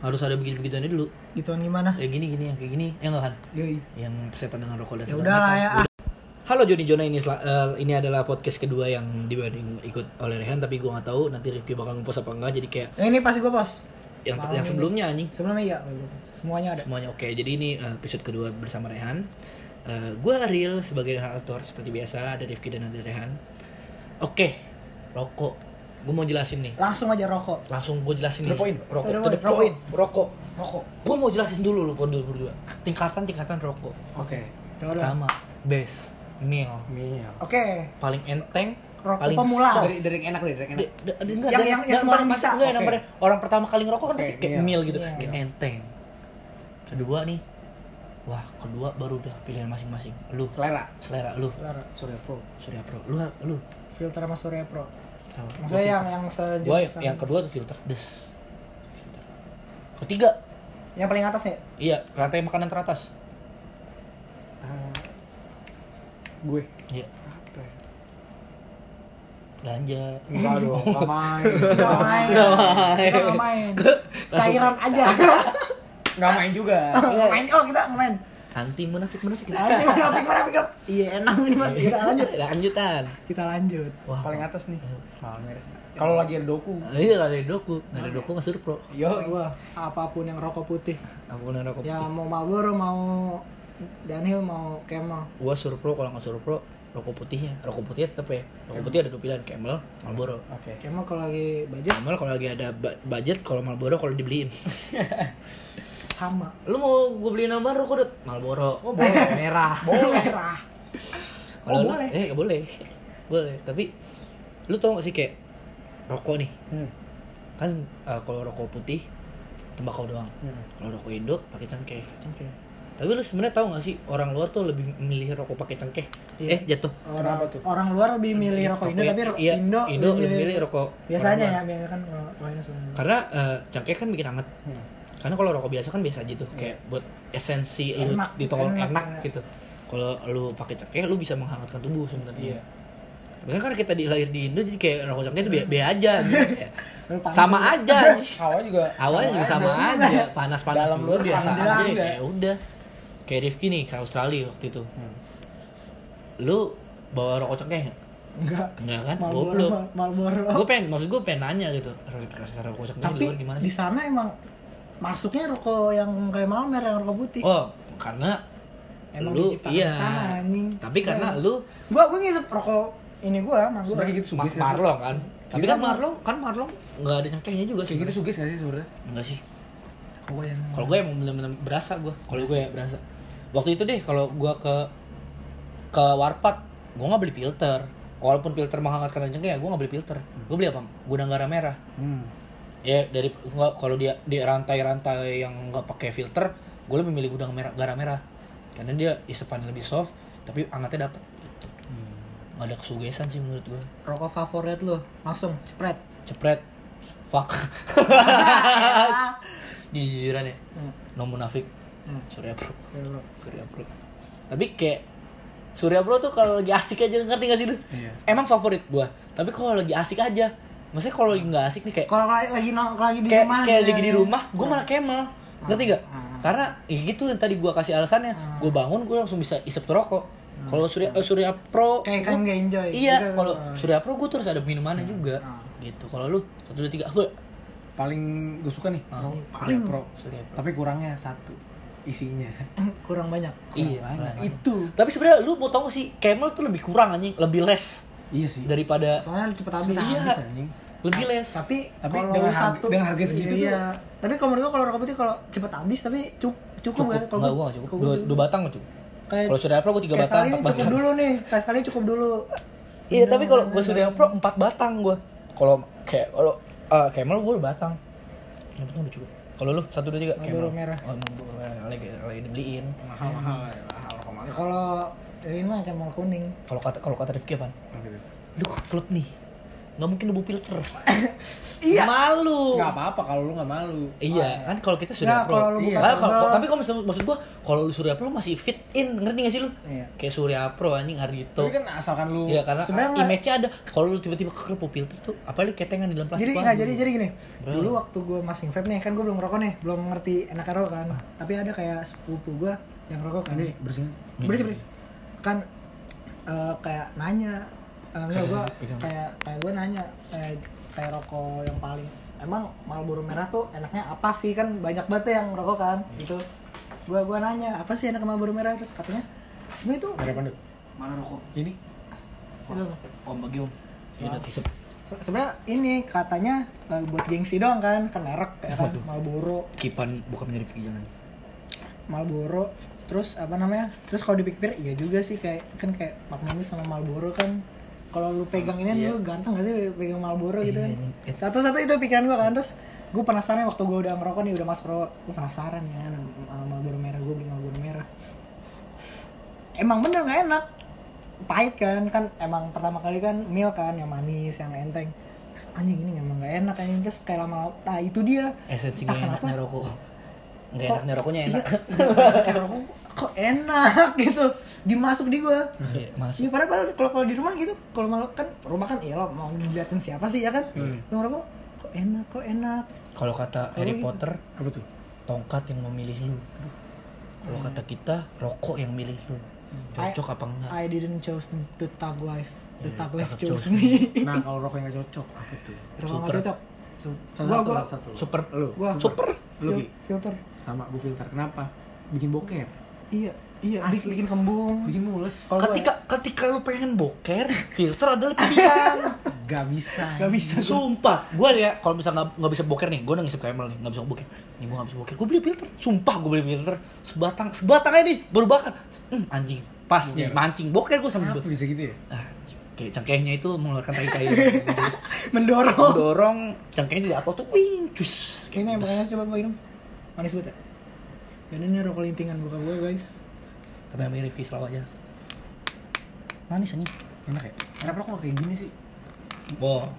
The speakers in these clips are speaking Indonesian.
harus ada begini-beginiannya dulu Gituan gimana? ya gini gini yang kayak gini ya enggak kan Yoi. yang setan dengan rokok dan Ya setan udah lah ya. Halo Joni Jona ini eh, ini adalah podcast kedua yang dibanding ikut oleh Rehan tapi gua nggak tahu nanti Rifki bakal ngepost apa enggak jadi kayak Yang ini pasti gue pos. yang Malam yang ini. sebelumnya anjing Sebelumnya iya. Semuanya ada. semuanya oke jadi ini eh, episode kedua bersama Rehan Eh, gua Ariel sebagai narator seperti biasa ada Rifki dan ada Rehan oke rokok gue mau jelasin nih Langsung aja rokok. langsung gue jelasin To nih point. rokok To the point. point rokok Rokok. gue mau jelasin dulu lu berdua berdua tingkatan tingkatan rokok Oke. Coba. pertama base meal Mil. Oke. paling enteng Rokok paling pemula. soft. Dari dari yang enak deh, dari yang enak. Di- di- enggak, Yang- dari- yang- yang semua orang pertama- bisa. enggak, yang Oke. pada- orang pertama kali ngerokok kan pasti kayak iya. meal gitu Iya. kayak enteng kedua nih wah kedua baru udah pilihan masing-masing lu Selera. selera lu Selera. Surya Pro. surya pro lu lu Filter sama Surya Pro. Sama Maksudnya yang yang gue sejenis. yang kedua tuh filter des filter ketiga yang paling atas nih. iya rantai makanan teratas Ah, gue. iya ya? ganja Enggak dong, enggak main. Gak main. Nggak main. Main. Cairan aja. Enggak main juga. Nggak main. Oh kita nggak main. Anti munafik munafik mana pick up. Iya enak ini mah. Kita lanjut. lanjutan Kita lanjut. wah Paling atas nih. Malmeres. Kalau lagi ada doku. iya ada doku nggak ada doku masuk pro Yo, Wah, apa pun yang rokok putih. aku yang rokok Ya mau Marlboro mau Dunhill mau Camel. gua suruh pro kalau nggak suruh pro rokok putihnya rokok putihnya tetap ya rokok putih ada dua pilihan Camel Marlboro Oke. Camel kalau lagi budget Camel kalau lagi ada budget kalau Marlboro kalau dibeliin sama. lu mau gua beliin apa rokok dut Marlboro oh boleh merah Merah. kalau Oh, lu- boleh. eh boleh boleh tapi lu tau gak sih kayak rokok nih Hmm. kan eh, kalau rokok putih tembakau doang Hmm. kalau rokok Indo pakai cengkeh Oke. tapi lu sebenarnya tahu gak sih orang luar tuh lebih milih rokok pakai cengkeh Iya. eh jatuh Orang Kenapa tuh? orang luar lebih milih rokok Indo Rokok- tapi ro- iya, Indo Indo lebih milih rokok biasanya orang ya biasanya kan rokok Indo karena eh, cengkeh kan bikin hangat Hmm. Karena kalau rokok biasa kan biasa aja tuh kayak buat esensi Enak, di tongkrong enak, enak, enak. gitu kalau lu pakai cengkeh lu bisa menghangatkan tubuh sebenarnya Iya. tapi kan karena kita di lahir di Indo jadi kayak rokok cengkeh itu biasa aja gitu sama aja Hawa juga awalnya juga sama sih. aja panas panas Dalam luar biasa aja kayak udah kayak Rifki nih ke Australia waktu itu Hmm. lu bawa rokok cengkeh nggak? Enggak. enggak kan Marlboro, goblok Marlboro. gue pengen maksud gue pengen nanya gitu rasa rokok cengkeh di Tapi luar gimana di sih sana emang masuknya rokok yang kayak Malmer yang rokok putih. oh karena Emang lu diciptakan iya sana, anjing. tapi karena Iya. lu Gua gua ngisep rokok ini gua, Marlboro. Sebenarnya gitu sugis nggak sih? Marlong kan tapi Kita kan mah- Marlong kan Marlong nggak ada cengkehnya juga Kayak gitu sugis nggak sih sebenarnya? enggak sih Hawa yang kalau gue emang bener-bener berasa gue kalau gue ya berasa waktu itu deh kalau gue ke ke warpat gue nggak beli filter walaupun filter menghangatkan cengkeh ya gue nggak beli filter gue beli apa gudang garam merah Hmm. Ya dari nggak kalau dia di rantai-rantai yang nggak pakai filter gue lebih milih gudang merah garam merah. Karena dia isepannya lebih soft tapi hangatnya dapat nggak ada kesugesan sih menurut gue Rokok favorit lu, langsung cepret. cepret. Fuck. Jujuran ya. Hmm. no munafik. Hmm. Surya Pro Iya, Surya Pro tapi kayak Surya Pro tuh kalau lagi asik aja ngerti gak sih lu? Iya. emang favorit gua. Tapi kalau lagi asik aja maksudnya kalau lagi nggak asik nih kayak Kalau lagi lagi no- lagi di kayak rumah kayak lagi di ya. rumah gua malah kemal ngerti gak Ah. karena ya gitu yang tadi gua kasih alasannya gua bangun gua langsung bisa isep rokok kalau Surya eh, Surya Pro kayak kan gak enjoy. iya gitu. kalau Surya Pro gua tuh harus ada minumannya juga gitu kalau lu satu dua tiga apa Paling gue suka nih. Ah. Paling Pro. Surya Pro Tapi kurangnya satu isinya. kurang banyak. iya Kurang banyak. kurang. Itu. tapi sebenarnya lu mau tau gak sih Camel tuh lebih kurang anjing lebih less Iya sih. daripada Soalnya cepet habis. Cepet Iya. habis, anjing. lebih less Tapi Tapi kalau dengan harga- satu dengan harga segitu iya, tuh- iya. Tapi kalau menurut gua kalau rokok putih kalau cepet habis tapi cukup cukup, kan? Kalau enggak gua- gua nggak cukup dua, dua batang nggak cukup kayak kalau Surya Pro gua tiga batang sekali empat ini cukup batang dulu nih. Kayak sekali cukup dulu. iya tapi kalau gua Surya Pro empat batang gua kalau kayak kalau eh, Camel gua dua batang yang penting udah cukup kalau lu satu dua tiga Camel merah. oh lagi lagi dibeliin Mahal-mahal mahal mahal. Ya, kalau ini kayak mau kuning. kalau kata kalau kata Rifki apa lu ke klub nih nggak mungkin debu filter. Iya. Malu. Nggak apa-apa kalau lu nggak malu. Iya, kan kalau kita Surya Pro. kalau lu Iya. kalau- tapi kalau maksud, maksud gua kalau lu Surya Pro masih fit in, ngerti gak sih lu? Iya. Kayak Surya Pro anjing Ardito. Tapi kan asalkan lu Iya karena Sebenarnya ah, nggak- image-nya ada. Kalau lu tiba-tiba ke filter tuh, apalagi ketengan di dalam plastik. jadi nggak jadi jadi gini Bro. dulu waktu gue masih vape nih kan gue belum ngerokok nih belum ngerti enak rokok kan tapi ada kayak sepupu gue yang rokok kan ini bersihin. bersih bersih kan eh, kayak nanya eh, enggak gue Pegang. kayak kayak gue nanya kayak kayak rokok yang paling emang Marlboro merah tuh enaknya apa sih kan banyak banget yang rokok kan gitu gue gua nanya apa sih enak Marlboro merah terus katanya sebenarnya tuh Ada panduk. Mana rokok? Ini gitu. Om bagi om. Sebenarnya ini katanya eh, buat gengsi doang kan kan merek kayak kan Marlboro Kipan bukan menjadi jangan. Marlboro terus apa namanya terus kalau dipikir iya juga sih kayak kan kayak Magnum sama Marlboro kan. Kalau lu pegang ini Iya. lu ganteng gak sih pegang Marlboro gitu kan? Iya. satu-satu itu pikiran gua kan terus gue penasaran waktu gue udah ngerokok nih udah mas pro gue penasaran ya Marlboro merah gue beli Marlboro merah. Emang bener gak enak. Pahit kan kan emang pertama kali kan mil kan yang manis yang enteng. Terus, anjing ini emang gak enak anjing. Terus kayak lama nah itu dia. Esensi gak enaknya rokok. Nggak Kok- enaknya rokoknya enak. Iya, rokok kok enak gitu dimasuk di gua Masih, masih. Iya, padahal kalau kalau di rumah gitu, kalau malah kan rumah kan iya lo mau diliatin siapa sih ya kan? Hmm. Yang rokok kok enak, kok enak. Kalau kata Harry gitu. Potter, apa tuh? tongkat yang memilih lu. Kalau kata kita, rokok yang milih lu. Cocok apa enggak? I didn't choose the tag life, the Iya, tag life chose chose me. Nah, kalau rokok yang nggak cocok apa tuh? Rokok nggak Super. cocok. Gua- satu, gua- salah satu. Super. Lu. Gua Super. Lu filter. sama gue filter. Kenapa? Bikin boker. Iya, iya, Asli. bikin, kembung. Bikin mules. Kalau gua- Ketika ketika lu pengen boker, filter adalah pilihan. Gak bisa. Gak bisa. Sumpah, gue ya kalau misalnya nggak nggak bisa boker nih, gue udah ngisep KML nih, nggak bisa boker. Nih gue nggak bisa boker, gue beli filter. Sumpah gue beli filter sebatang, sebatang aja nih, baru bakar. Hmm, anjing, pas nih, Boker. mancing boker gue sama Kenapa bisa gitu ya? Ah, kayak cangkehnya itu mengeluarkan tai-tai. Mendorong. Dorong cangkehnya di atas tuh, wing, cus. Ini yang makanya coba gua minum. Manis banget ya. Dan ini rokok lintingan buka gua guys. Tapi yang Rifki selalu aja. Manis anjing. Enak ya? Kenapa kok nggak kayak gini sih? Boh,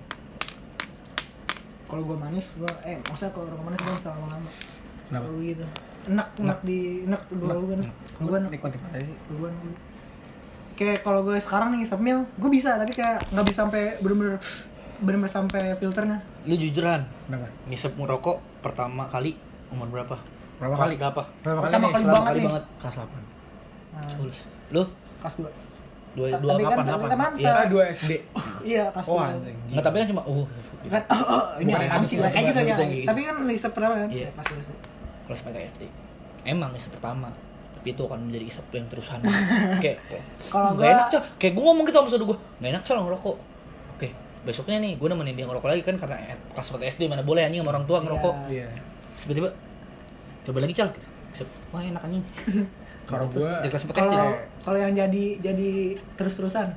Kalau gua manis, gua eh maksudnya kalau rokok manis gua bisa lama-lama. Kenapa? Kalau gitu. Enak, enak di enak gua enak. Lu Gua enak. nikmatin aja sih. Gua enak. Kayak kalau gue sekarang nih semil, gue bisa tapi kayak nggak bisa sampai bener-bener bener-bener sampai filternya. lu jujuran, Kenapa? ngisep ngerokok pertama kali umur berapa? Berapa Kelas kali? Berapa? Berapa kali Pertama kali banget kali banget. Kelas 8. Nah, Tulus. Lu? kelas dua. Dua, Ta- dua tapi kan Kapan? teman Iya. Ah, 2 SD. Iya kelas Oh, dua. Enggak, tapi kan cuma uh Kan, oh, oh, ini ada abis abis kayak itu, gitu ya. Tapi kan isep pertama kan? Iya. Kelas dua. kelas 4 SD. Emang isep pertama. Tapi itu akan menjadi isep yang terusan. kayak Kalau nggak gua- enak, Cok. Kayak gue ngomong gitu sama saudara gue. Enggak enak, Cok, ngerokok. Oke, besoknya nih gue nemenin dia ngerokok lagi kan karena kelas 4 SD mana boleh anjing sama orang tua ngerokok. Iya. Terus Tiba-tiba coba lagi, Cal. Wah, enak anjing. Kalau Terus gua- 4 SD. Kalau kalau yang jadi jadi terus-terusan.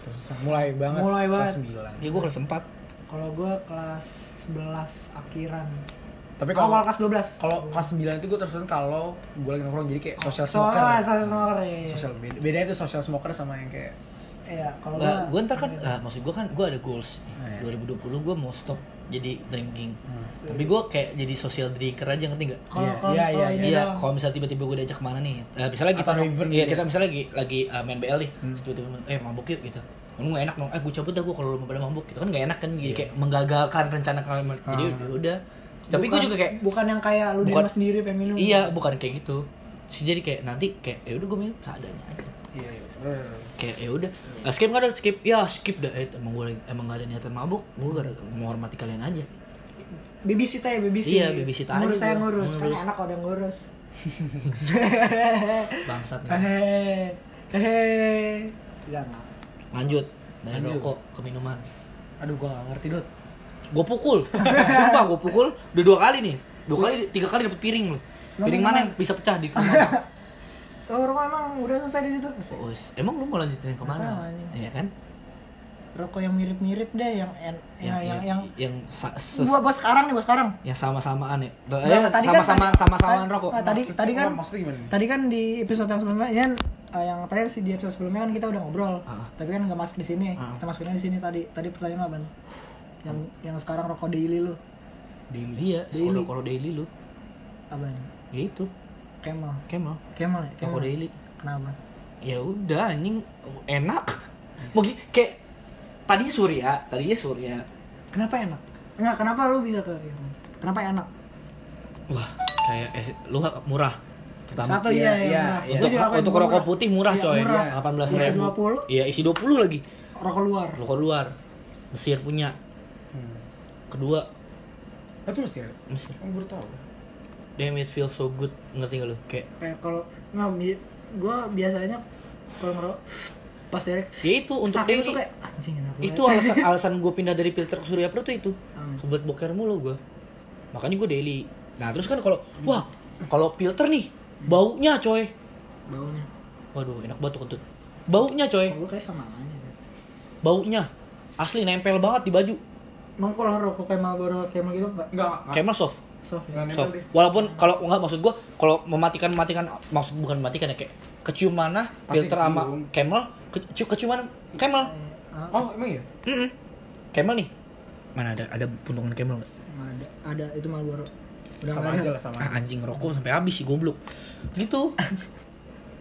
Terus mulai banget. Mulai banget. Kelas 9. Ya gue kelas 4. Kalau gue kelas 11 akhiran. Tapi kalau Awal kelas 12. kalau kelas 9 itu gue terus kalau gue lagi nongkrong jadi kayak social Soalnya smoker. social smoker ya. Social beda, beda itu social smoker sama yang kayak Iya, kalau gua gue ntar kan, lah, maksud gue kan, gue ada goals. Nah, ya. 2020 gue mau stop jadi drinking. Hmm. Tapi gue kayak jadi social drinker aja ngerti nggak? kalau Iya, kalau iya, kalau iya, Iya, doang. kalau misalnya tiba-tiba gue diajak ke mana nih, eh, misalnya kita, Atau nong- event iya gitu kita ya. misalnya lagi lagi uh, main BL nih, Hmm. tiba-tiba eh mabuk yuk gitu, lu nggak enak dong, eh gue cabut dah gue kalau lu mau pada mabuk, gitu kan nggak enak kan, jadi Iya. kayak menggagalkan rencana kalian, jadi Ah. ya udah. Tapi gue juga kayak, bukan yang kayak lu di Bukan- rumah sendiri pengen minum. iya bukan kayak gitu, sih jadi kayak nanti kayak ya udah gue minum seadanya aja, iya iya. kayak ya udah, Nah, skip nggak ada skip, ya skip dah, eh, emang gue emang gak ada niatan mabuk, gue gak menghormati kalian aja. Babysit aja, babysit. Iya, babysit aja Ngurus saya ngurus. Kan Ngurus. kalau ada yang ngurus. Bangsat nih. Hehehe. Hehehe. Lanjut dari Lanjut. rokok ke minuman. Aduh gue gak ngerti dot. gue pukul sumpah gue pukul udah dua kali nih dua kali tiga kali dapet piring lu piring mana yang bisa pecah di kamar Oh, rokok emang udah selesai di situ. oh, emang lu mau lanjutin yang ke mana? Iya kan? Rokok yang mirip-mirip deh yang en- yang yang yang, yang sa- se- buat buat sekarang nih, buat sekarang. yang sama-samaan ya. Nah, Eh, tadi kan sama-sama tadi- sama-samaan tadi- rokok. Ah, tadi Maksud- tadi kan nih? tadi kan di episode yang sebelumnya kan eh, yang tadi sih di episode sebelumnya kan kita udah ngobrol. Ah. tapi kan nggak masuk di sini. Ah. kita masukinnya di sini tadi. Tadi pertanyaan apa yang yang sekarang rokok daily lu. Daily ya, Daily. kalau kalau daily lu. apa Ya itu, Kemal Kemal. Kemal ya Kemal daily. kenapa Ya udah anjing enak. Mau kayak tadi Surya, tadinya Surya. kenapa enak Enggak, kenapa lu bisa ke Kemal kenapa enak Wah, kayak es- lu murah. Pertama. satu iya Iya, iya, murah. iya. Untuk, untuk rokok putih murah coy, murah. 18 Isi ribu. 20 Iya isi 20 lagi. rokok luar Rokok luar. Mesir punya. Hmm. Kedua itu Mesir. Mesir. Oh, baru tahu. Damn it feels so good. Ngerti gak lu? Kayak kayak kalau nggak bi- gua biasanya kalau ngerokok pas direct ya itu untuk daily. tuh kayak anjing enak Itu banget." alasan alasan gue pindah dari filter ke Surya Pro tuh itu. Hmm. Sobat boker mulu gue. Makanya gue daily. Nah, terus kan kalau wah, kalau filter nih baunya coy. baunya Waduh, enak banget tuh kentut. Baunya coy. gua kayak sama aja deh. Baunya asli nempel banget di baju. Emang kalau rokok kayak Marlboro kayak gitu enggak Enggak, Camel soft. Soft ya? Nggak Soft. deh. Walaupun kalau enggak maksud gua kalau mematikan mematikan maksud bukan mematikan ya kayak kecium mana Pasti filter sama. Camel ke- cium keciuman Camel. Ah, Oh, emang iya? Mm-mm. Camel nih. Mana ada ada puntungan Camel enggak? nggak ada ada itu Marlboro udah Sama nggak aja lah sama. Ah, anjing rokok sampai habis sih goblok. Gitu.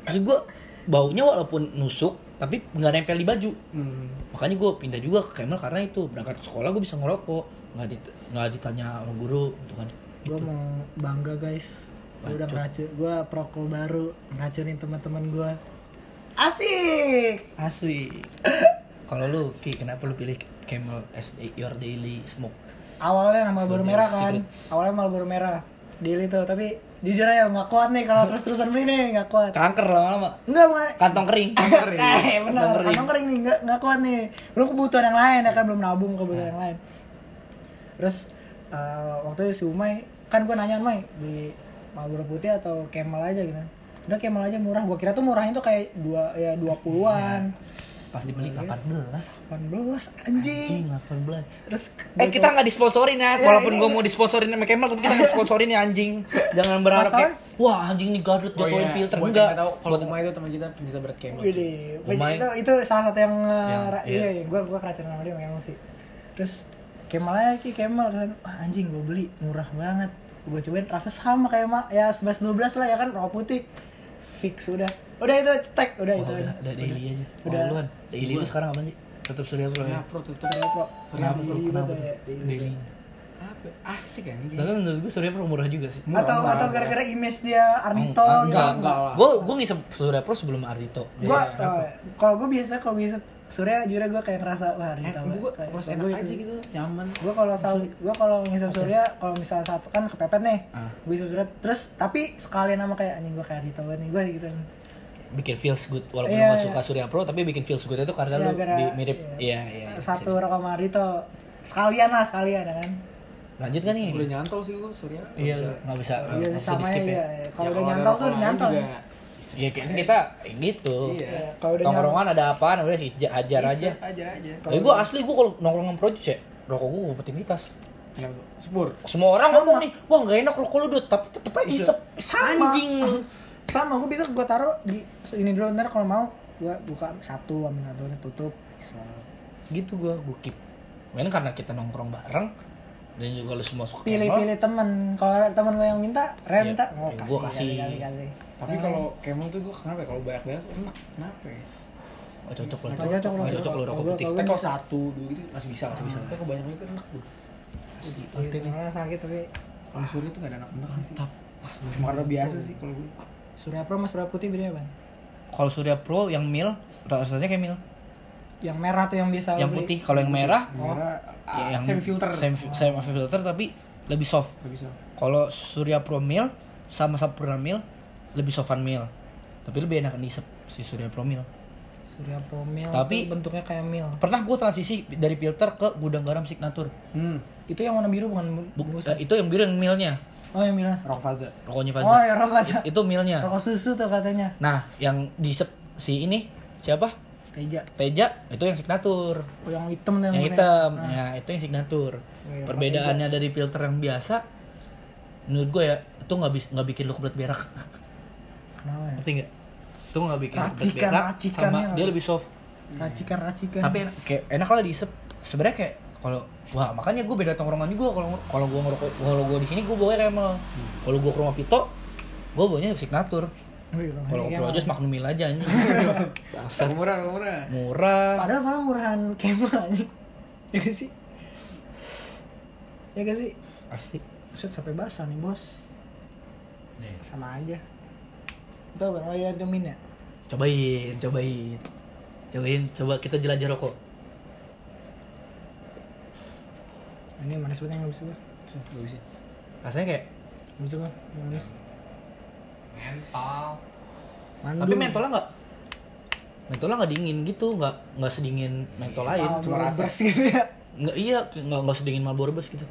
Maksud gua baunya walaupun nusuk tapi nggak nempel di baju. Hmm. Makanya gue pindah juga ke Camel karena itu berangkat ke sekolah gue bisa ngerokok nggak dit nggak ditanya sama guru gitu kan. Gue Itu. mau bangga guys. Gue udah ngeracun gue perokok baru ngeracunin teman-teman gue asik. Asli. Kalau lu Ki, kenapa lu pilih Camel as your daily smoke? awalnya Marlboro So, merah kan. secrets. awalnya Marlboro merah daily tuh. Tapi jujur aja nggak kuat nih. Kalau terus terusan beli nih nggak kuat. Kanker lama-lama. enggak bukan Kantong kering. eh benar. Kantong kering. kantong kering nih nggak nggak kuat nih. Belum kebutuhan yang lain ya kan? Belum nabung kebutuhan yang lain. Terus eh, waktu itu si Umay kan gue nanya Umay beli Marlboro putih atau Camel aja gitu udah Camel aja murah gue kira tuh murahnya tuh kayak dua ya 20-an Pas dibeli 18. 18 anjing Anjing 18. terus Eh kita nggak disponsorin ya, Iya, walaupun ini- gue mau disponsorin sama Camel, tapi kita nggak disponsorin ya anjing. Jangan berharap kayak, wah anjing nih Garut Oh jatuhin iya, filter enggak. tahu kalau Umay itu teman kita pencinta berat camel. Gede. Umay. itu itu salah satu yang, Yang- ra- iya. iya, iya gua gua keracunan sama dia memang sih terus Kemal aja ki Kemal kan anjing gue beli murah banget gue cobain rasa sama kayak mak ya 11 12 lah ya kan rokok putih fix udah udah itu cetek udah Wah, itu udah, udah daily aja. Udah. Udah. Duluan. Daily lu sekarang apa sih? Tetap Surya Pro ya. Surya Pro tuh Udah, Pro. Tuh? Daily Kenapa ya, daily. Apa? Asik kan ini. Tapi menurut gue Surya Pro murah juga sih. Murah, atau murah. atau gara-gara image dia Ardito Ah, gitu enggak, enggak lah. Gue gue ngisep Surya Pro sebelum Ardito. gua Biasa. oh, kalau gue biasa kalau bisa Surya jujur gue kayak ngerasa wah Eh, gua kayak- merasa kayak enak aja itu. gitu, nyaman. gue kalau sal gue kalau ngisep surya kalau misalnya satu kan kepepet nih Ah. gue ngisep surya terus tapi sekalian sama kayak anjing gue kayak banget nih gue gitu bikin feels good walaupun Iya, lu gak iya. suka Surya Pro tapi bikin feels good itu karena Iya, lu gara- di- mirip iya. iya iya satu rokok sama Dito sekalian lah sekalian ya kan lanjut kan nih Udah nyantol sih gua Surya. iya Bisa. nggak bisa iya nggak bisa sama di ya skip iya. ya kalau Ya, udah nyantol tuh nyantol juga. Ya kayaknya kita gitu Iya. Iya, kalau nongkrongan ada apaan udah sih ja- ajar aja Bisa, ajar aja. tapi gue asli gue kalau nongkrong sama project ya rokok gue kompetitivitas sepur. semua orang Sama. ngomong nih wah nggak enak rokok lu Dut tapi tetep aja Iya. isep Sama. anjing sama gue bisa gue taruh di ini dulu ntar kalau mau gue buka satu ambil satu tutup bisa gitu gue gue keep Mungkin karena kita nongkrong bareng dan juga lu semua suka pilih-pilih temen kalau temen gue yang minta Iya, minta oh iya, kasih gua kasih. kasih kasih Tapi kalau camel tuh gua kenapa ya? Kalau banyak-banyak enak. Kenapa ya? oh, cocok lu Nggak cocok lu. Nggak cocok lu rokok putih Tapi kalau satu, dua gitu masih bisa, masih bisa. Tapi kalau banyak-banyak itu enak tuh. Gitu, malah sakit tapi Kalau Surya tuh gak ada enak-enak sih. Mantap. Marah biasa sih kalau gue. Surya Pro sama Surya Putih beda apa? kalau Surya Pro yang mil rasanya kayak mil Yang merah tuh yang bisa yang putih kalau yang merah Merah, ya, yang semi filter. semi, semi filter tapi lebih soft Gak bisa. kalau Surya Pro mil sama Sampurna mil lebih softan mil tapi lebih enak diisep si Surya Pro mil Surya Pro Mil Tapi- bentuknya kayak mil. pernah gue transisi dari filter ke gudang garam signature Hmm. Itu yang warna biru bukan Bu- bungkus. eh, itu yang biru yang milnya Oh yang milnya. Rock Faza. rokoknya Faza Oh ya rokok aja. itu milnya Rokok susu tuh katanya. nah yang diisep si ini siapa Teja. Teja itu yang signature Oh yang hitam yang warnanya. hitam Nah. ya itu yang signature Iya, perbedaannya dari filter yang biasa menurut gue ya itu nggak bisa nggak bikin lu kebelet berak Kenapa ya? ngerti nggak? Itu nggak bikin Racikan- berak racikannya sama nggak dia lebih soft. Racikan racikan. Tapi enak, kayak enak lah diisep. Sebenarnya kayak kalau wah makanya gue beda tongkrongan juga. Kalau kalau gue ngerokok kalau gue di sini gue bawa remel. Kalau gue ke rumah Pito gue bawanya signatur kalau ke Projo Magnum Mil aja anjing. Murah, murah. murah. Padahal malah murahan kema anjing. Ya gak sih? Ya gak sih? Asli. Buset sampai basah nih bos. Nih. sama aja Kan oh ya ya cobain cobain. Cobain coba kita jelajah rokok. Ini manis banget yang gak bisa gue Bagus sih. rasanya kayak Gak bisa gue manis. Mental. Mandul. tapi mentolnya nggak mentolnya nggak dingin gitu nggak nggak sedingin mentol lain Ah, cuma rasa gitu ya. Nggak iya nggak nggak sedingin Marlboro Bus gitu.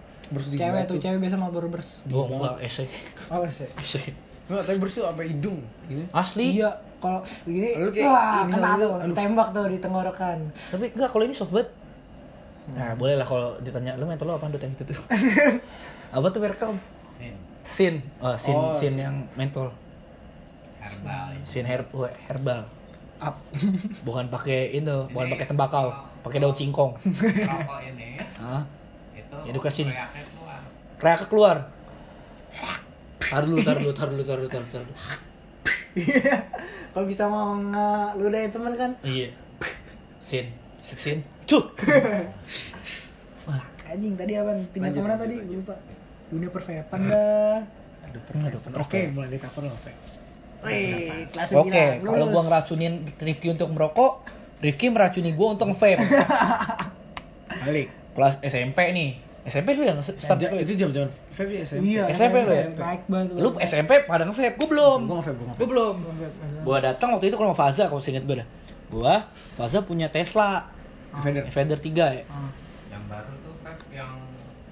Cewek tuh cewek biasa mau berbers oh enggak esek. Oh sih esek Enggak, tapi bersih tuh sampai hidung. Gini. asli iya kalau begini Lu kayak wah ini kena tuh aduh. tembak tuh di tenggorokan tapi enggak kalau ini soft banget nah boleh lah kalau ditanya lu mentol lo apa yang itu tuh apa tuh mereka Sin. sin oh sin Oh, sin sin. yang mentol Herbal. sin herb wah, herbal up bukan pakai itu bukan Ini pakai tembakau pakai daun singkong Rokok ini Hah? itu Edukasi nih. teriaknya keluar. Kayak keluar dulu tar dulu tar dulu tar dulu tar dulu, tar dulu. Iya. kalau bisa mau ngeludahin temen kan iya sin sip sin cuh wah anjing tadi apa pindah ke mana lanjut, tadi lupa dunia perfepan dah aduh pernah pernah Oke, mulai dari cover lo, Pak. Wih, kelas Oke, 9, kalau gua ngeracunin Rifki untuk merokok, Rifki meracuni gua untuk vape. Balik. Kelas SMP nih. SMP lu yang start Ja- vape. itu jam-jam vape ya SMP. Iya, SMP lu ya? Naik banget. Lu SMP pada nge-vape, gua belum. Gua nge-vape, gua. Gua belum. Gua datang waktu itu ke rumah Faza, kalau seinget gua dah. Gua, Faza punya Tesla, Vader. Vader 3 ya. Ah. Yang baru tuh vape yang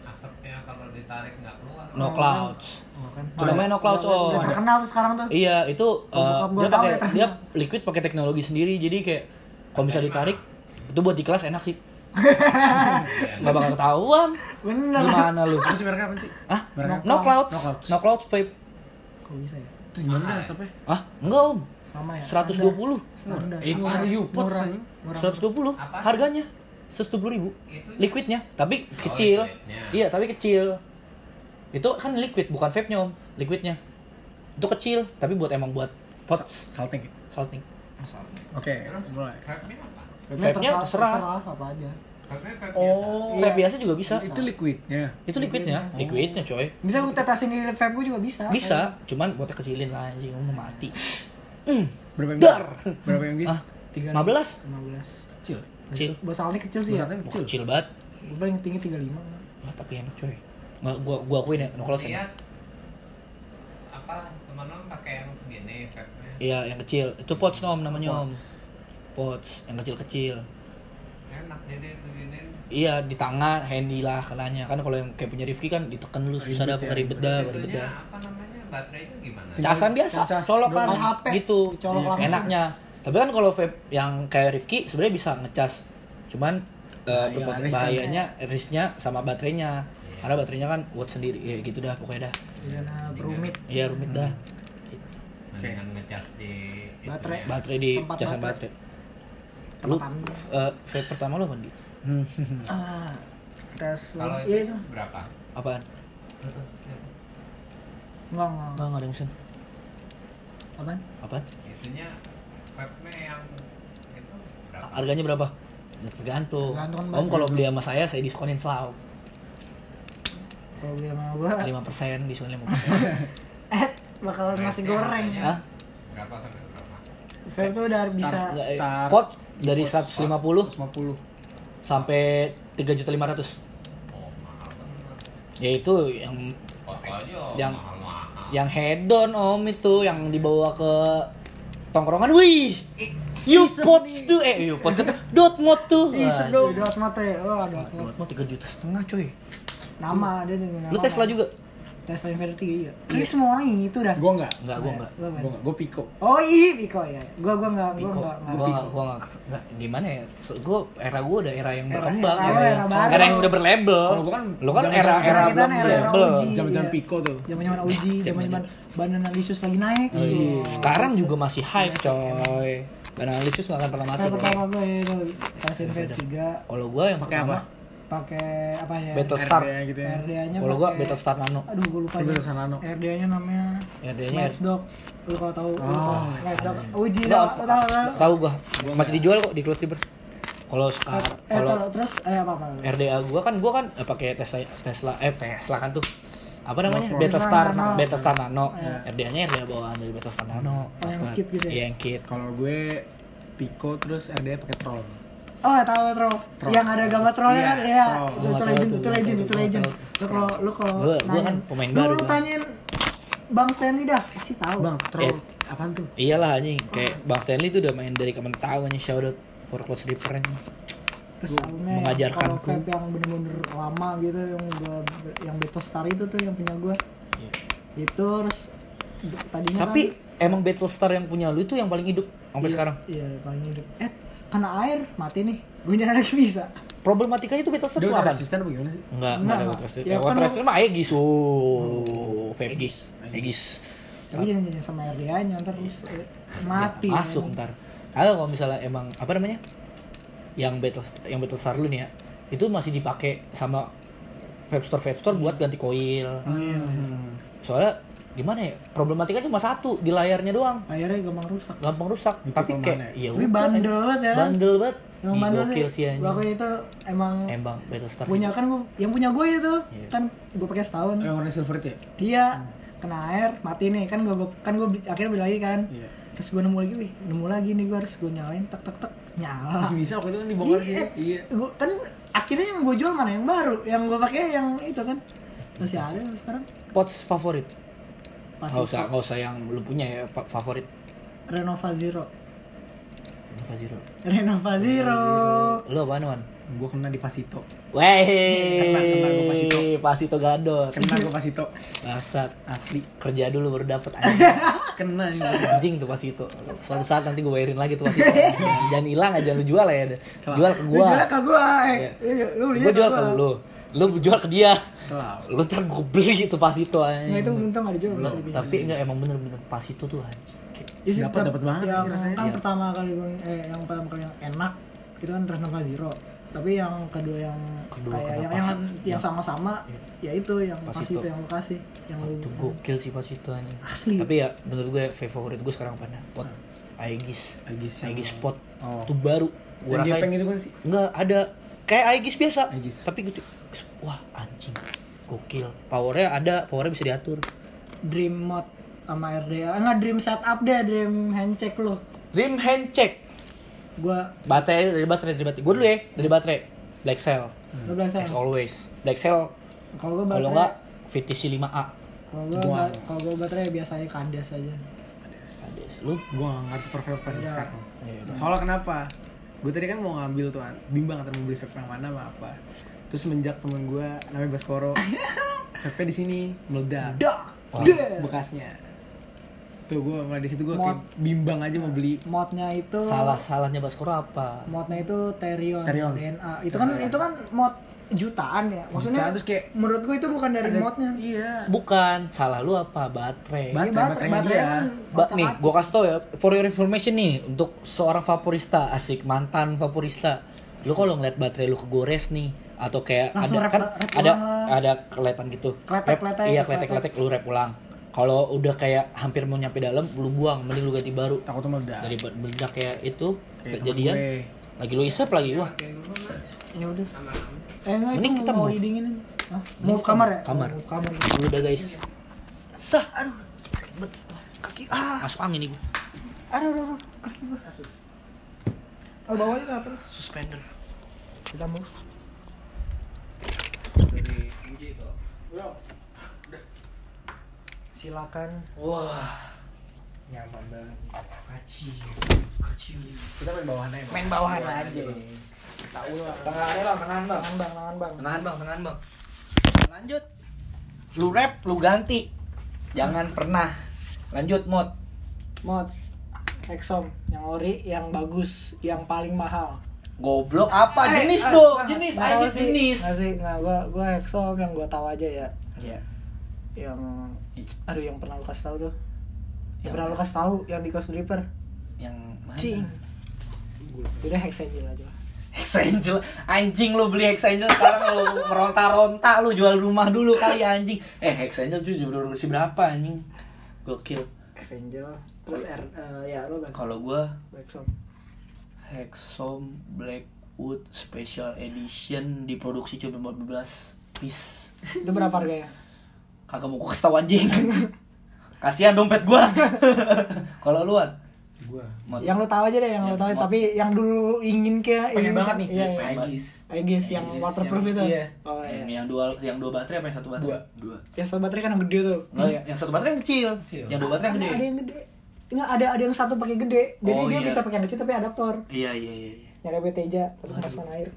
asapnya kalau ditarik nggak keluar. No clouds. Oh, kan. Itu namanya no clouds Udah- om. Udah terkenal tuh sekarang tuh. Iya, itu Oh, gua dia pakai ya, dia liquid pakai teknologi sendiri. Jadi kayak kalau bisa ditarik itu buat di kelas enak sih. Nggak bakal ketahuan. Bener. Gimana lu? Sih mereknya apa sih? Ah, no, apa? no clouds. No clouds. No clouds vape. Kok bisa ya? Itu gimana asapnya? Ah, enggak om. Sama ya. 120. Standar. Eh, Upot, Murah. sayang. Murah. 120 Apa? harganya. 120 ribu. Itu Liquidnya, tapi kecil. liquidnya. Iya, tapi kecil. Itu kan liquid, bukan vape-nya om. Liquidnya. Itu kecil, tapi buat emang buat pots Salting. salting. Oke, mulai. vape-nya apa? Vape-nya terserah. apa aja. Vape Oh. Vape biasa juga bisa. Itu liquidnya. Itu liquidnya, liquidnya coy. Bisa gue tetesin di vape gue juga bisa. Bisa, cuman buatnya kecilin lah anjing, mau mati. Berapa Dar. Berapa yang gitu? Ah, Tiga 15 15. Kecil. kecil. Bos Aldi kecil sih ya. Wah, kecil. kecil banget. Gue paling tinggi 35. Wah, tapi enak coy. Nggak, gua gua akuin ya, no enak. Lihat apa teman-teman pakai yang segini vape-nya. Iya, yang kecil. Itu pots om namanya om. Pots yang kecil-kecil. Enak jadi itu gini. Iya di tangan, handy lah kenanya. Kan kalau yang kayak punya Rifki kan ditekan lu susah dah, Ribet ya, ribet dah, pakai ribet dah. apa namanya? Baterainya gimana? Casan biasa, Cas, colokan. HP, gitu. dicolok langsung. Enaknya. Tapi kan kalau vape yang kayak Rifki sebenarnya bisa ngecas. Cuman eh, Bahaya, berpoten- risk kan. bahayanya risknya sama baterainya. Karena baterainya kan watt sendiri, ya gitu dah pokoknya dah. Iya nah, berumit. Iya rumit dah. Mendingan ngecas di Baterai. itunya. Baterai di Tempat casan baterai. baterai. Lu eh, vape pertama lu apa Di? Ah. Tes Kalau Iya itu itu. berapa? Apaan? Enggak, enggak. Enggak, enggak ada yang pesen. Apaan? Apaan? Itunya vape-nya yang itu berapa? Harganya berapa? Ya, Tergantung. Tergantung Om baterai. kalau beli sama saya, saya diskonin selalu. Kalau beli sama gua 5% diskon 5%. eh bakal nasi goreng. Hah? Berapa sampai berapa? Vape tuh udah bisa Enggak, eh, Start. pot dari 150 150. sampai 3.500. Oh, mahal banget. Ya itu yang aja Yang- yang hedon Om itu yang dibawa ke tongkrongan. Wih. You pots tuh eh you pots dot mod tuh. Sedot mate. Oh, dot Dot mod 3 juta setengah coy. Nama dia dengan. Lu Tesla juga? Tesla Infinity iya. Kayaknya semua orang itu dah. Gue enggak. Enggak, gua enggak. Lu apa? Gue enggak. Gue Pico. Oh iya, Pico ya. Gua gua enggak, gua Piko. enggak. Gua enggak. nggak, gua nggak, nggak, gimana ya? So, gua era gua udah era yang Era- berkembang, era- era, era yang, baru. era yang udah berlabel. Kalau gua kan lu kan era era kita belum era- era berlabel. OG. Zaman-zaman Iya. Pico tuh. Zaman-zaman Uji, zaman-zaman Banana Licious lagi naik. Iya. gitu. Sekarang juga masih hype, coy. Karena Licious nggak akan pernah mati. Kayak pertama gue itu Tesla Infinity 3 Kalau gua yang Pakai apa? Pakai apa ya? Battlestar. RDA gitu ya. RDA-nya Kalau gua pakai- Battlestar Nano. Aduh, gue lupa. Itu ya. Battlestar Nano. RDA-nya namanya RDA-nya Mad Dog. Lu kalau tahu, Oh, Mad Dog. Uji Nggak, dah, lu tahu kan? Tahu gua. Masih dijual kok di Close Tiber. Kalau sekarang Eh, kalau terus- terus eh apa apa? RDA gua kan gua kan eh, pakai Tesla Tesla eh Tesla kan tuh apa namanya Tesla Battlestar Nano. Nano. Battlestar Nano Iya. RDA-nya RDA bawaan dari Battlestar Nano Oh, yang kit gitu ya? iya yang kit Kalau gue Pico terus RDA pakai Troll. Oh, tahu troll. Troll. Yang ada gambar trollnya Iya, kan? Iya. Itu, itu legend, itu legend, itu legend. Lu kalau lu kalau Gua- kan pemain lu, baru Lu tanyain Bang Stanley dah, pasti tahu. Bang, Troll Eh. apaan tuh? iyalah anjing kayak Bang Stanley tuh udah main dari kapan tahu anjing shout out for Close Reaper anjing. Terus albumnya mengajarkanku. kalau vape yang bener-bener lama gitu yang gua yang Battlestar itu tuh yang punya gua. Itu terus tadinya tapi kan, emang Battlestar yang punya lu itu yang paling hidup sampai iya, sekarang Iya, paling hidup. Eh, kena air mati nih. Gue nyala lagi bisa. problematikanya itu tuh udah apa? resisten apa gimana sih? Enggak, Enggak, ada enggak. Battlestar. Ya, Ya, kan Battlestar mah Aegis. Oh, Aegis. Aegis. Tapi jangan jangan sama RDA-nya ntar terus eh, mati. Ya, masuk ntar kalau kalau misalnya emang apa namanya yang battle yang battlestar lu nih ya itu masih dipakai sama vape store vape store buat ganti koil Hmm. soalnya gimana ya problematikanya cuma satu di layarnya doang Akhirnya gampang rusak. gampang rusak Itu tapi kayak ya? ya Tapi udah, bandel banget ya. bandel banget Emang Ih, bandel sih. Waktu itu emang emang battlestar punya sih kan gua, yang punya gue itu Iya. kan gue pakai setahun. Yang warna silver itu ya? Iya, kena air mati nih kan gue kan gue akhirnya beli lagi kan. Iya. Terus gue nemu lagi, wih nemu lagi nih gue harus gue nyalain tek tek tek nyala. Masih bisa waktu itu kan dibongkar sih. Iya, Iya. Gua, kan akhirnya yang gue jual mana yang baru, yang gue pakai yang itu kan masih ada sampai sekarang. pots favorit nggak usah nggak usah yang lu punya ya favorit Renova Zero. apa zero Renova Zero. lu apaan man Gue kena di Pasito. Weh, Kena, kena gua Pasito. Pasito Gadot. Kena gue Pasito. Bangsat, Asli. kerja dulu baru dapet anjing. Kena nih. anjing tuh Pasito. Suatu saat nanti gue bayarin lagi tuh Pasito. Jangan hilang aja lu jual ya. Jual ke Lu gua. jualnya ke gua, eh. Iya. Lu, lu belinya jual ke lu. Lu jual ke dia. Selalu. Lu ntar gue beli itu Pasito anjing. Nah itu untung Lu- dibilang. tapi enggak emang bener-bener Pasito tuh anjing. Kayak- Ya Dapat- dapat banget yang rasanya. kan Iya. pertama kali gue eh yang pertama kali yang enak itu kan Renova Zero tapi yang kedua yang Kedua kayak yang yang, yang sama-sama ya itu yang Pas pas itu. itu yang lu kasih yang lu itu gokil sih Pasito anjing. asli Tapi ya menurut gue favorit gue sekarang apa Pot Aegis. Aegis yang- Aegis pot. Oh. Itu baru. Gue Yang rasain. gepeng itu kan sih? Enggak ada kayak Aegis biasa. Aegis. Tapi gitu. Wah, anjing. Gokil. Powernya ada, powernya bisa diatur. Dream Mode sama RDA enggak Dream Setup deh Dream Handshake lu Dream handcheck. gua Baterai dari baterai dari baterai. Gue dulu ya dari baterai. Black Cell. lu biasa As always. Black Cell kalau gua kalau baterai enggak VTC 5A. kalau gua Gua- ba- kalau gua baterai biasanya kandas aja Ades. Lu Gue gak ngerti per vape pada Iya. sekarang. Iya, Soalnya kenapa? Gue tadi kan mau ngambil tuh, An. bimbang antara mau beli vape yang mana sama apa. Terus menjak temen gue namanya Baskoro, vape di sini meledak. Deh. Bekasnya. Tuh gue mulai di situ gue bimbang aja mau beli. modnya itu salah salahnya Baskoro apa? modnya itu Terion, Terion. DNA itu kan itu kan mod jutaan ya maksudnya Jutaan, terus kayak menurut gue itu bukan dari ada- modnya Iya. Bukan, salah lu apa? Baterai. Baterai, Iya, baterai, baterainya baterai dia. kan Ba nih, gue kasih tau ya, for your information nih, untuk seorang vaporista, asik mantan vaporista, lu kalau ngeliat baterai lu kegores nih, atau kayak Langsung ada rep- kan rep ada ulang lah. ada keletan gitu, Kletek-kletek, Rep- iya kletek. kletek kletek lu rep ulang. Kalau udah kayak hampir mau nyampe dalam, lu buang, mending lu ganti baru. Takutnya meledak. Dari meledak kayak itu Kayak kejadian, temen gue. Lagi lu isep lagi, wah. Ya udah. Eh enggak itu kita mau move. didinginin Hah? mau kamar ya? Kamar. Mau kamar. Udah guys, sah. Aduh kaki ah masuk angin nih gua. aduh aduh, aduh. Kaki gua. Oh bawahnya kenapa? Suspender. kita move. Dari MJ itu silakan. Wah, nyaman banget kacil, kacil. Kita main bawahan aja. Main bawahan aja tahu lah Tengahnya bang, tengahan bang. tangan bang tangan bang Tengahan bang, tengahan bang. Lanjut. Lu rap, lu ganti. Jangan pernah. Lanjut mod. mod Exom yang ori yang bagus yang paling mahal Goblok apa? Eh, jenis ah, dong, jenis, nggak tahu ID sih. jenis. Nggak sih nggak gua gua Exom yang gua tahu aja ya Iya. yang aduh yang pernah lu kasih tahu tuh Yang pernah lu mana? kasih tahu yang di Coast Dripper Yang mana? cing udah Hex Angel aja Hex Angel, anjing lu beli Hex Angel sekarang lu meronta-ronta lu jual rumah dulu kali anjing. Eh Hex Angel tuh jual bersih berapa anjing? Gokil. Hex Angel terus R eh, ya lu Kalau gua Exom Hexom Blackwood Special Edition diproduksi cuma 14 piece. itu berapa harganya Kagak mau kasih tau anjing. Kasihan dompet gua. Kalau luan, Gua. Yang lu tahu aja deh yang lu Yang tahu mod. tapi yang dulu ingin kayak Pengen ingin- banget nih. iya, iya. Aegis. Aegis yang waterproof yang- itu iya. oh yang, iya yang dua yang dua baterai apa yang satu baterai? Dua. Dua. yang satu baterai kan yang gede tuh Oh, ya, yang satu baterai yang kecil. Kecil. Yang dua baterai yang ada, gede. ada yang gede Enggak, ada ada yang satu pakai gede jadi Oh, dia iya. bisa pakai yang kecil tapi adaptor Iya iya iya. iya. yang kayak Teja tapi kemasukan air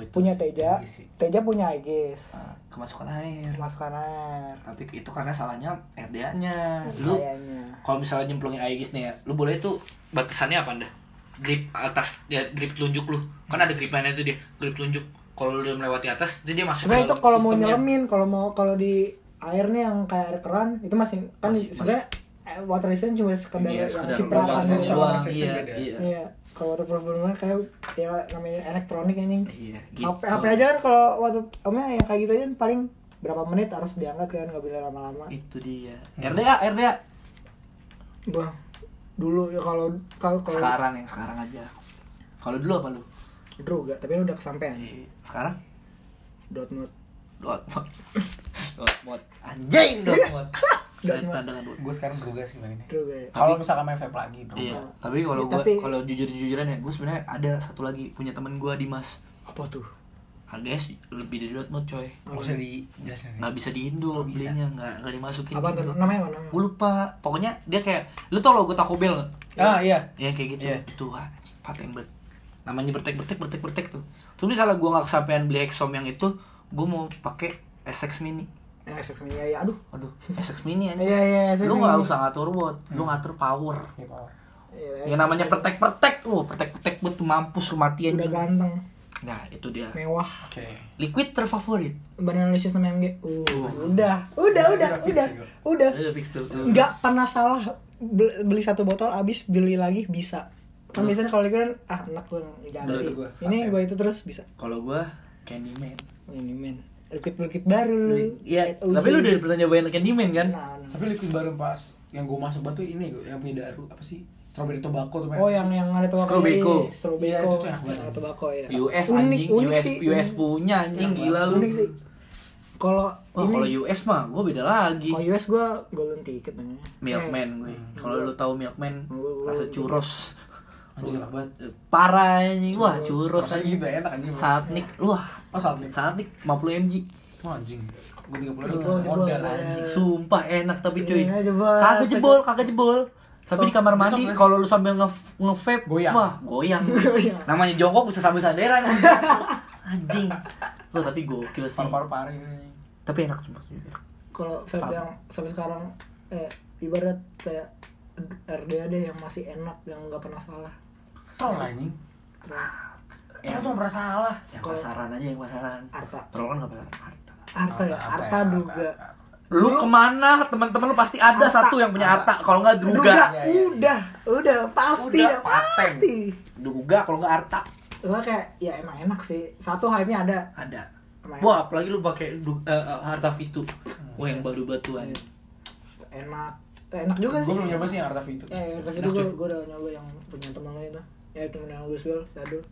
Oh, itu punya. Teja Aegis sih. Teja punya Aegis Ah, kemasukan air. kemasukan air Tapi itu karena salahnya RDA-nya. Lu kayaknya kalau misalnya nyemplungin Aegis nih ya, lu boleh tuh batasannya apa anda? Grip atas ya grip telunjuk lu. Kan ada grip lainnya tuh dia, grip telunjuk. Kalau lu melewati atas, itu dia masuk sebenarnya itu kalau mau nyelemin kalau mau kalau di air nih yang kayak air keran itu masih kan Masih- sebenarnya eh, water resistant cuma sekedar Iya, yang sekedar cipratan doang. Iya, beda. iya. Iya, kalau waterproof benar kayak ya namanya elektronik anjing. Iya, gitu. HP, HP aja kan kalau water apa yang kayak gitu aja kan paling berapa menit harus diangkat kan nggak boleh lama-lama. Itu dia. RDA, RDA. Bang, dulu ya kalau kalau Sekarang yang sekarang aja. Kalau dulu apa lu? Druga, tapi ini udah kesampean. Eh, Sekarang Dotmod. dot mod. dot mod. Anjing dot mod. dengan Gue sekarang druga sih mainnya. Druga ya. Kalau misalkan main vape lagi, druga. Iya, tapi kalau Ya, gua tapi- kalau jujur-jujuran ya, gue sebenarnya ada satu lagi punya temen gua Dimas. Apa tuh? Harganya sih lebih dari dot mod coy. Nggak usah dijelasin. Nggak bisa di Indo Nggak bisa. belinya, nggak nggak dimasukin. Apa di tuh? Namanya mana? Gue lupa. Pokoknya dia kayak, lu tau logo Taco Bell nggak? Ah iya. Ya kayak gitu. Iya. Itu anjing, paten banget. Namanya bertek bertek bertek bertek tuh. Terus misalnya gue nggak kesampaian beli Exom yang itu, gue mau pakai SX Mini. Eh, SX Mini ya, ya. Aduh. Aduh, SX Mini aja. Iya, iya, SX Lu nggak usah ngatur watt, lu ngatur power. Iya, Pak. Iya, Yang namanya pertek-pertek lu, pertek-pertek buat mampus lu mati udah ganteng, Nah, itu dia. mewah. Oke. Liquid terfavorit. Badan Lucius 6 MG. Uh, udah, udah, Udah, udah, udah udah, ya, gua. udah. Udah fix tuh. Nggak pernah salah beli, satu botol habis beli lagi bisa. Kan biasanya kalau kan ah enak gue ganti. Ini gue itu terus bisa. Kalau gua Candyman. Ini men. Liquid liquid baru lu. Iya, Uji. tapi lu udah pernah nyobain Candyman kan? Nah, nah. Tapi liquid baru pas yang gue masuk batu ini gua, yang punya daru apa sih? Strawberry tobacco tuh. Oh yang yang ada tuh Strawbeko. Strawbeko. Iya, itu tuh enak banget. Yang ada tobacco ya. US Unik, anjing, unik US sih. US punya anjing Enak gila banget. lu. Unik sih. Kalau ini kalau US mah gua beda lagi. kalau US gue golden ticket namanya. Milkman gue. Kalau lu tahu Milkman, rasa churros. Anjing enak banget. Parah anjing. Wah, churros Rasanya anjing. gitu enak anjing. Satnik. Wah, Oh, saat nih. Satnik 50 mg. Oh, anjing. Gue 30 Jebol, ribu. jebol, Modal anjing. Sumpah enak tapi cuy. Iya, jebol. Kagak jebol, kagak jebol. Tapi di kamar mandi kalau lu sambil nge nge-vape, Goyang. wah, goyang. Goyang. Namanya jongkok bisa sambil sanderan. Anjing. Loh, tapi gokil sih. Paru-paru pari ini. Tapi enak sumpah. kalau vape yang sampai sekarang eh ibarat kayak RDA deh yang masih enak yang nggak pernah salah Troll anjing. terus Enak tuh pernah salah. Yang Kalau- pasaran aja yang pasaran. Arta Troll kan nggak pasaran Arta. Arta ya Arta juga Lu ke mana? Teman-teman lu pasti ada Arta. satu yang punya Arta. Kalau nggak. Druga Iya, iya, iya. udah udah pasti Udah, dah, pasti Druga kalau nggak Arta. soalnya kayak ya emang enak sih satu hype nya ada Ada. emang Wah, apalagi lu pakai du- eh, eh, Harta Fitu. Wah, yang baru batuan. enak. enak Eh, enak juga sih Gue belum nyoba sih yang Arta itu. eh tapi Enak, itu gue udah nyoba yang punya teman lo itu ya temen yang Gus Gal si Adul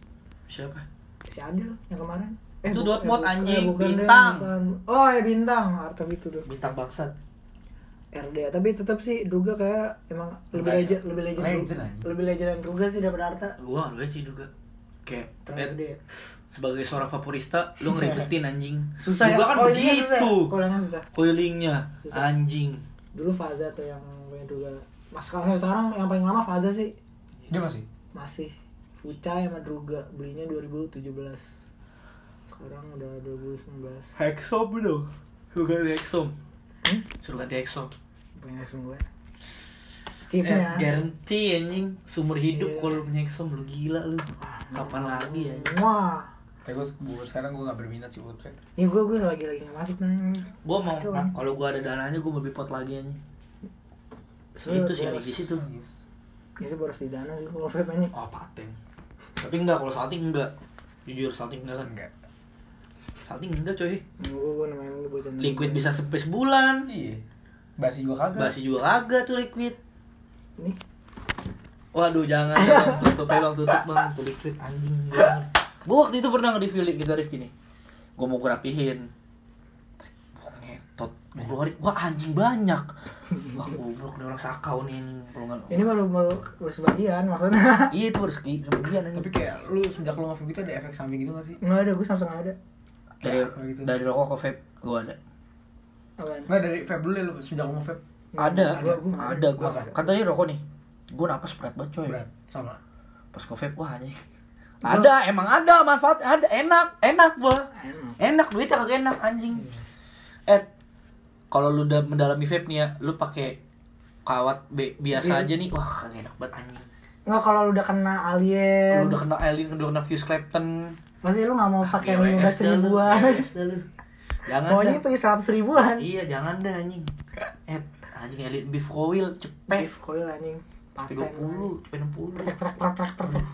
Siapa? si Adil yang kemarin Itu bu- dot mod, bukan- anjing, bukan deh, bintang. bukan. oh ya bintang Arta itu tuh Bintang bangsat. RDA tapi tetap sih Druga kayak emang lebih legend lebih legend Legend, lebih legend yang Druga sih daripada Arta Gua nggak sih juga. Kayak terlalu eh, gede ya. sebagai seorang vaporista lu ngeribetin anjing. susah ya Druga kan ya? begitu. coilingnya susah Coilingnya Susah. anjing. dulu Faza tuh yang punya Druga mas kalau sekarang yang paling lama Faza sih Dia masih. Masih Fucai sama Druga belinya 2017 sekarang udah 2019 Hexom bro. Suruh ganti Exom. Suruh ganti Exom. punya langsung gue Eh, chipnya guarantee anjing seumur hidup Iya. kalau punya Exom lu gila lu. Kapan lagi ya? wah Tapi gue buat sekarang gue gak berminat sih buat ini gue gue lagi lagi nggak masuk nih Gua mau kalau gua ada dananya gua mau bipot lagi anjing. Soalnya itu sih di situ. Bisa boros di dana sih kalau vape aja Oh, paten. Tapi enggak kalau salting enggak. Jujur salting enggak kan? Enggak. Salting enggak coy. gue gue namanya gue bocah Liquid bisa sampai sebulan. Iya. Basi juga kagak. Basi juga kagak tuh liquid. ini Waduh jangan bang, tutup bang, tutup bang, tuh liquid anjing. Gue waktu itu pernah nge-review li- kita review gini Gue mau gue rapihin Wah ngetot, gue keluarin, wah anjing banyak. Wah goblok nih orang sakau nih Kalau nggak ini baru baru baru sebagian maksudnya. Iya itu harus sebagian Tapi kayak lu semenjak lu nge-vape gitu ada efek samping gitu gak sih? nggak ada gue samsung nggak ada. Dari, Kayak gitu. dari rokok ke vape, gue ada. Apaan? Enggak dari vape dulu ya lu semenjak lu nge-vape? Ada, nggak ada, gue nggak. Kan tadi rokok nih. Gue napas berat banget coy. Berat sama. Pas ke vape, wah anjing. Ada, emang ada manfaat, ada, enak, enak gua. Enak. Enak duitnya kagak enak anjing. Eh kalau lu udah mendalami vape nih ya lu pakai kawat be- biasa Iya. aja nih. Wah kagak enak banget anjing. Nggak kalau lu udah kena alien. Lu udah kena alien udah kena fuse Clapton. Pasti lu nggak mau pakai GWS lima belas dah lu, ribuan GWS dah lu. jangan pokoknya pakai seratus ribuan. Iya jangan dah anjing. Eh anjing alien beef coil cepet. Beef coil anjing. Paten 20 cepet 60 Prek, prek, prek, prek, prek.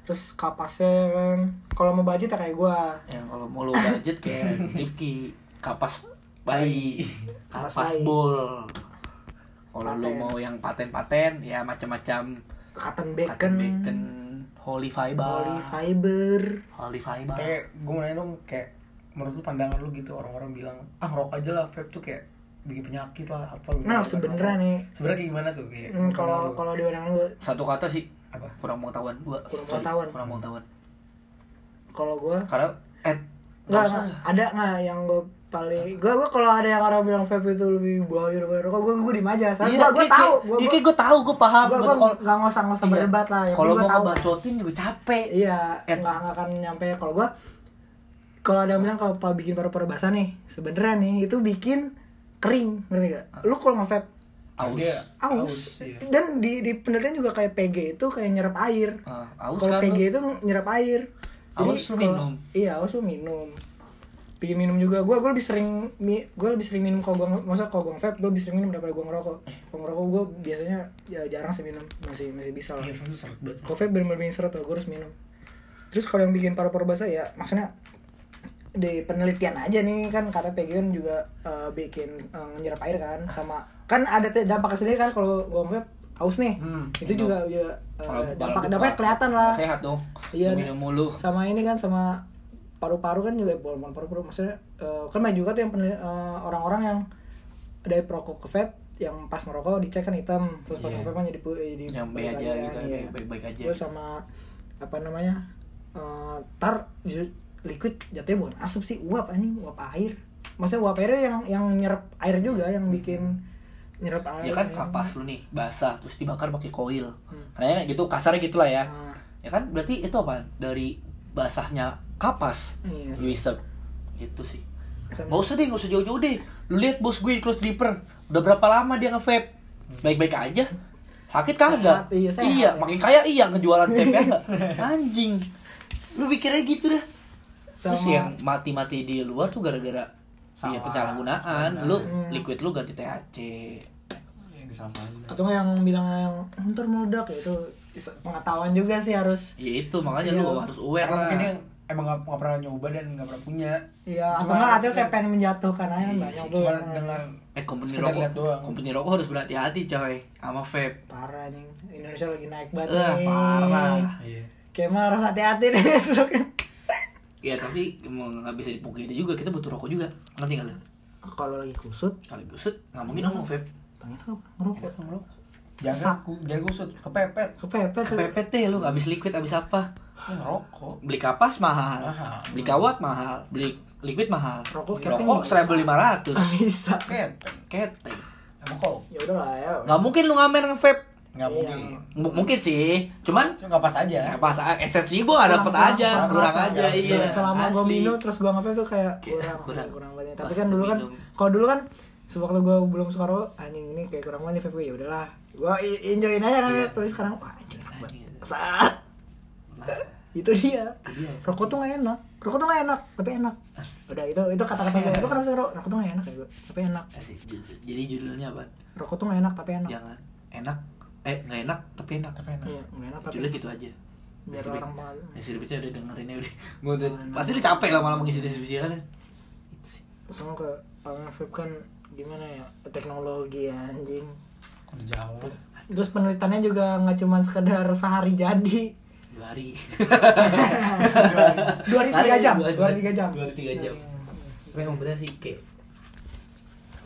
terus kapasnya kan. Kalau mau budget ya kayak gua. Yang kalau mau lu budget kayak Rifki kapas bayi. Kapas kapas bayi. bol kalau lu mau yang paten-paten ya macam-macam. Cotton Cotton bacon, bacon, holy fiber, holy fiber. Holy fiber. Kayak gue mau nanya dong kayak menurut lu pandangan lu gitu orang-orang bilang ah ngerokok aja lah vape tuh kayak bikin penyakit lah apa lu nah ngerokok, sebenarnya nih. Sebenarnya kayak gimana tuh kayak hmm, kalau lu? kalau di pandangan gua Satu kata sih. Apa? Kurang pengetahuan gua. Kurang sorry, pengetahuan. Kurang pengetahuan. kalau gua Karena eh nggak. Ada nggak yang gua paling gua gua kalau ada yang orang bilang vape itu lebih bahaya daripada rokok gua gua diem aja soalnya tahu kayak- gua Iya, gua kayak gua tahu, gua paham. gua kalau- nggak ngosah ngosah iya. berdebat lah yang Kalau mau gua tahu ngebacotin juga capek. iya nggak nggak akan nyampe kalau gua kalau ada yang bilang kalau bikin paru-paru basah nih sebenarnya nih itu bikin kering ngerti gak? lu kalau nge-vape Aus. Dia aus iya. dan di di penelitian juga kayak PG itu kayak nyerap air Ah, aus kalau kan PG lu. itu nyerap air Aus lu kalau- minum? iya aus lu minum bikin minum juga gue gue lebih sering mi, gue lebih sering minum kalau gue masa kalau gue vape gue lebih sering minum daripada gue ngerokok kalau ngerokok gue biasanya ya jarang sih minum masih masih bisa lah iya kalau vape bener-bener seret gue harus minum terus kalau yang bikin paru-paru basah ya maksudnya di penelitian aja nih kan kata PG kan juga eh, bikin nyerap air kan sama kan ada dampaknya sendiri kan kalau gue vape haus nih Hmm, itu minum. juga ya Kalau dampak dampaknya kelihatan lah Sehat dong. Iya. Minum mulu. sama ini kan sama paru-paru kan juga bukan paru-paru maksudnya eh, kan banyak juga tuh yang eh, orang-orang yang dari perokok ke vape yang pas ngerokok dicek kan hitam terus pas Iya. ngevape kan jadi jadi Yang B balik aja lagi gitu, kan, iya. baik-baik aja. terus sama apa namanya eh, tar liquid jatuhnya bukan asap sih uap anjing uap air maksudnya uap airnya yang yang nyerap air juga yang bikin nyerap air Ya kan kapas lu nih basah terus dibakar pakai koil. Hmm. Kayaknya gitu kasarnya gitulah ya. Nah, Ya kan berarti itu apa? Dari basahnya kapas. iya. You isep. Gitu sih. Gak usah deh, gak usah jauh-jauh deh. Lu lihat bos gue di close dripper. Udah berapa lama dia nge-vape? Baik-baik aja. Sakit kagak? Sehat, iya, sehat. iya, makin kaya iya ngejualan vape ya? Anjing. Lu pikirnya gitu dah. Terus Sama- yang mati-mati di luar tuh gara-gara. Iya penyalahgunaan. Lu Hmm. liquid lu ganti THC. yang disalah-salahin atau yang bilang yang ntar meledak ya itu pengetahuan juga sih harus Ya itu makanya Iya. lu harus aware lah. mungkin emang gak, nggak pernah nyoba dan gak pernah punya Iya, atau enggak ada kayak pengen menjatuhkan aja Iya banyak sih, tuh. cuma yang- dengan Eh company rokok, doang. company rokok harus berhati-hati coy sama vape. parah anjing. Indonesia lagi naik banget Eh, nih. parah. iya Kayak mah harus hati-hati deh besok. Ya tapi emang nggak bisa dipungkiri juga kita butuh rokok juga. Ngerti nggak lu? Kalau lagi kusut, Kali gusut nggak mungkin ngomong vape. pengen apa? Ngerokok. Jangan ku jangan kusut kepepet Kepepet. Kepepet deh lu abis liquid abis apa? ya, ngerokok Beli kapas mahal, Mahal. beli kawat mahal, beli liquid mahal. Rokok keteng Rokok bisa. seribu lima ratus. bisa. keteng Keteng. emang kok Ya udahlah ya. Nggak mungkin lu ngamen nge-vape nggak Iya. mungkin M- mungkin sih cuman cuma nggak pas aja ya, pas esensi gue gak dapet Kurang- aja kurang kurang, kerasa. aja iya selama gue minum terus gue ngapain tuh kayak Kayak kurang kurang. kurang, banget tapi kan dulu kan kalau dulu kan sewaktu gue belum suka rokok anjing ini kayak kurang banget vape gue ya udahlah. Gue enjoyin aja kan Iya. tapi sekarang wah anjing enak banget. Anjing. saat. Nah, itu dia. Itu dia. rokok tuh gak enak. Rokok tuh gak enak tapi enak. Udah itu itu kata-kata gue lu kenapa sih rokok? Rokok tuh gak enak ya gue tapi enak. Asik. Jadi judulnya apa? Rokok tuh gak enak tapi enak. Jangan. Enak. Eh nggak enak tapi enak tapi enak. Iya gak enak tapi judulnya gitu aja. Biar orang banget Ya Ribetnya udah dengerinnya udah. Gua udah Pasti udah capek lah malah mengisi deskripsi kan Itu sih. sama ke vape kan gimana ya teknologi anjing. Udah jauh. Terus penelitiannya juga nggak cuma sekedar sehari jadi. Dua hari. Dua hari tiga jam Dua- dua hari tiga jam. Dua hari tiga jam. Tapi emang bener sih kayak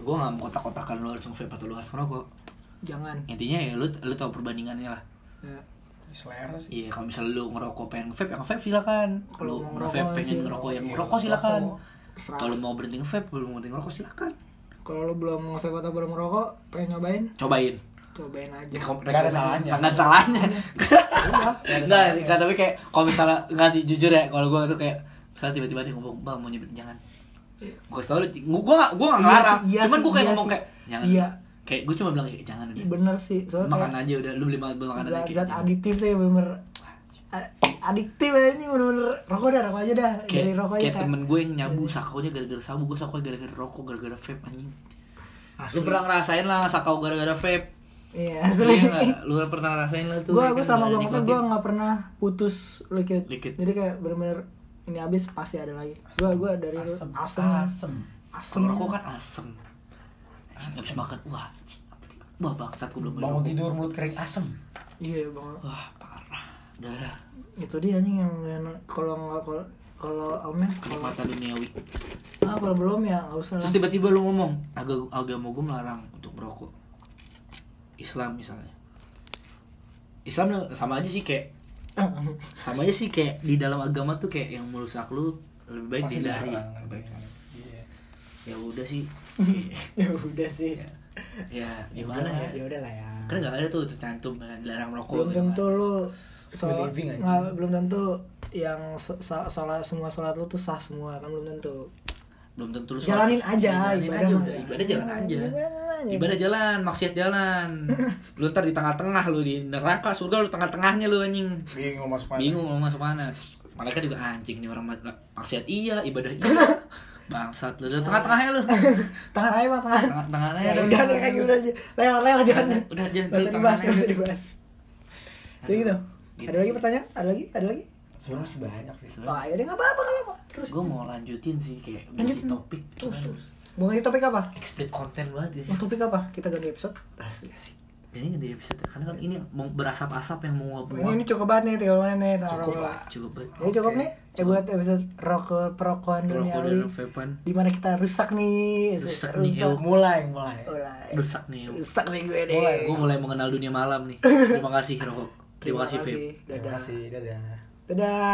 Gue gak mau kotak-kotakan lu harus nge-vape atau lu harus ngerokok jangan. Intinya ya lu, lu tau perbandingannya lah. Ya. selera sih. Iya kalau misalnya lu ngerokok pengen nge-vape ya nge-vape silakan. Kalau ngerokok pengen sih, ngerokok yang ngerokok. silakan. Kalau mau berhenti nge-vape belum berhenti ngerokok silakan kalau lu belum nge-vape atau belum ngerokok pengen nyobain? Cobain. Cobain aja. Nggak ada salahnya. Nggak ada salahnya. Enggak, enggak tapi kayak kalau misalnya enggak sih jujur ya kalau gue tuh kayak misalnya tiba-tiba dia ngomong bang mau nyebut jangan. Gue tau lu gue gak gue gak Iya ngelarang. iya cuman gue kayak iya ngomong kayak jangan. Iya. kayak gue cuma bilang kayak jangan. Udah bener sih. Soalnya makan kayak aja udah lu beli makanan aja zat, zat jangan. adiktif tuh ya bener adiktif aja ini bener-bener rokok dah rokok aja dah. Dari kayak, rokok aja kayak temen gue yang nyabu sakonya gara-gara sabu gue sakonya gara-gara rokok gara-gara vape anjing. Asli. lu pernah ngerasain lah sakau gara-gara vape? Iya asli. Iya nggak? lu pernah ngerasain lah tuh gua ya gua kan, sama gua nikotin. gua nggak pernah putus liquid. Liquid. jadi kayak bener-bener ini habis pasti ada lagi. Gua gua dari asem. asem. Asem. Asem. Rokok kan asem. Nggak bisa makan wah wah bangsat gue belum bangun tidur mulut kering asem. Iya banget wah udah dah itu dia nih yang enak kalau nggak kalau kalau Almen kalau kenikmatan duniawi. Ah kalau belum ya nggak usah terus tiba-tiba lu ngomong agak agama gue melarang untuk merokok. Islam misalnya. Islam sama aja sih kayak sama aja sih kayak di dalam agama tuh kayak yang merusak lu lebih baik Masih dihindari. dilarang, lebih baik. iya. Ya udah sih. Ya udah sih. Ya. Gimana ya? ya udah lah ya. Kan nggak ada tuh tercantum kan dilarang merokok belum gitu tentu kan. lu sholat living aja. nggak belum tentu yang so- so- sholat semua sholat lu tuh sah semua kan belum tentu. Belum tentu lu jalanin sholat. aja Jalanin ibadah aja udah ibadah jalan aja. Ibadah aja. ibadah jalan maksiat jalan. Lu ntar di tengah-tengah lu di neraka surga lu tengah-tengahnya lu anjing. Bingung masuk mana. Bingung mau masuk mana. Mereka juga anjing nih orang ma- maksiat iya ibadah iya. Bangsat lu udah tengah-tengahnya lu. Aja mah tangan tengah-tengahnya. Ya lu. udah nih kayak udah aja. Lewat lewat jangan udah jangan dibahas usah dibahas. Jadi gitu Gitu ada lagi sih. pertanyaan? Ada lagi? Ada lagi? Sebenarnya masih banyak sih. Wah ya udah nggak apa-apa nggak apa-apa. Terus. Gue mau lanjutin sih kayak Lanjut. topik terus terus. Mau ganti topik apa? Explicit konten banget ya mau topik apa? Kita ganti episode. Asik ini ganti episode karena kan ini mau berasap-asap yang mau ini, nguap ini cukup banget nih tiga menit nih? Taruh Cukup lah. cukup banget. Jadi cukup nih? Ya buat episode rokok perokokan Rokok duniawi vapean di mana kita rusak nih. Rusak nih, mulai mulai. Mulai. Rusak nih rusak nih gue deh. Mulai. gue mulai mengenal dunia malam nih. Terima kasih rokok terima kasih vape dadah. Terima kasih. Dadah. Dadah